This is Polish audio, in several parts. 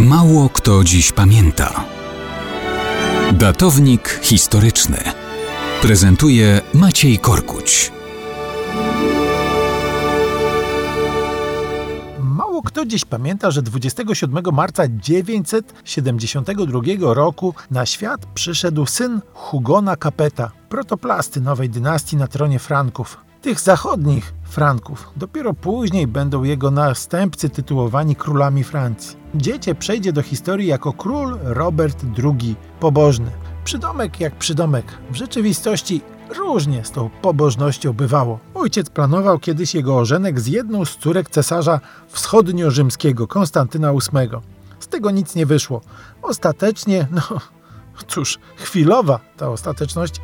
Mało kto dziś pamięta. Datownik historyczny prezentuje Maciej Korkuć. Mało kto dziś pamięta, że 27 marca 972 roku na świat przyszedł syn Hugona Capeta, protoplasty nowej dynastii na tronie Franków. Tych zachodnich Franków. Dopiero później będą jego następcy tytułowani królami Francji. Dziecię przejdzie do historii jako król Robert II Pobożny. Przydomek jak przydomek. W rzeczywistości różnie z tą pobożnością bywało. Ojciec planował kiedyś jego ożenek z jedną z córek cesarza wschodnio-rzymskiego, Konstantyna VIII. Z tego nic nie wyszło. Ostatecznie, no cóż, chwilowa ta ostateczność,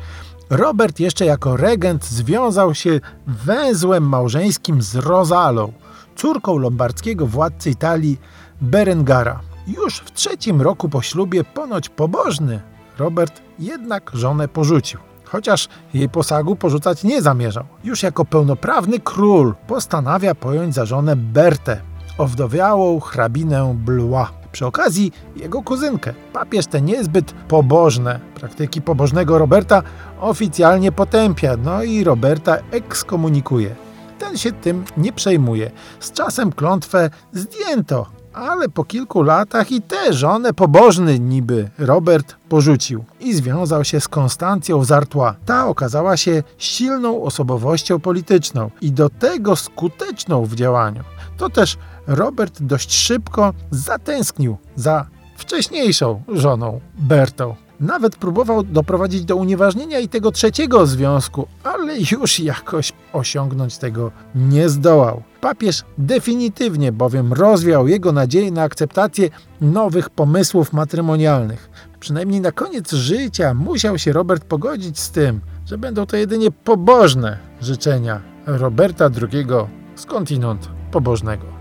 Robert jeszcze jako regent związał się węzłem małżeńskim z Rosalą, córką lombardzkiego władcy Italii Berengara. Już w trzecim roku po ślubie ponoć pobożny Robert jednak żonę porzucił. Chociaż jej posagu porzucać nie zamierzał. Już jako pełnoprawny król postanawia pojąć za żonę Bertę, owdowiałą hrabinę Blois. Przy okazji jego kuzynkę. Papież te niezbyt pobożne praktyki pobożnego Roberta oficjalnie potępia, no i Roberta ekskomunikuje. Ten się tym nie przejmuje. Z czasem klątwę zdjęto, ale po kilku latach i tę żonę pobożny niby Robert porzucił i związał się z Konstancją z Artois. Ta okazała się silną osobowością polityczną i do tego skuteczną w działaniu. To też Robert dość szybko zatęsknił za wcześniejszą żoną Bertą. Nawet próbował doprowadzić do unieważnienia i tego trzeciego związku, ale już jakoś osiągnąć tego nie zdołał. Papież definitywnie bowiem rozwiał jego nadzieję na akceptację nowych pomysłów matrymonialnych. Przynajmniej na koniec życia musiał się Robert pogodzić z tym, że będą to jedynie pobożne życzenia Roberta II skądinąd pobożnego.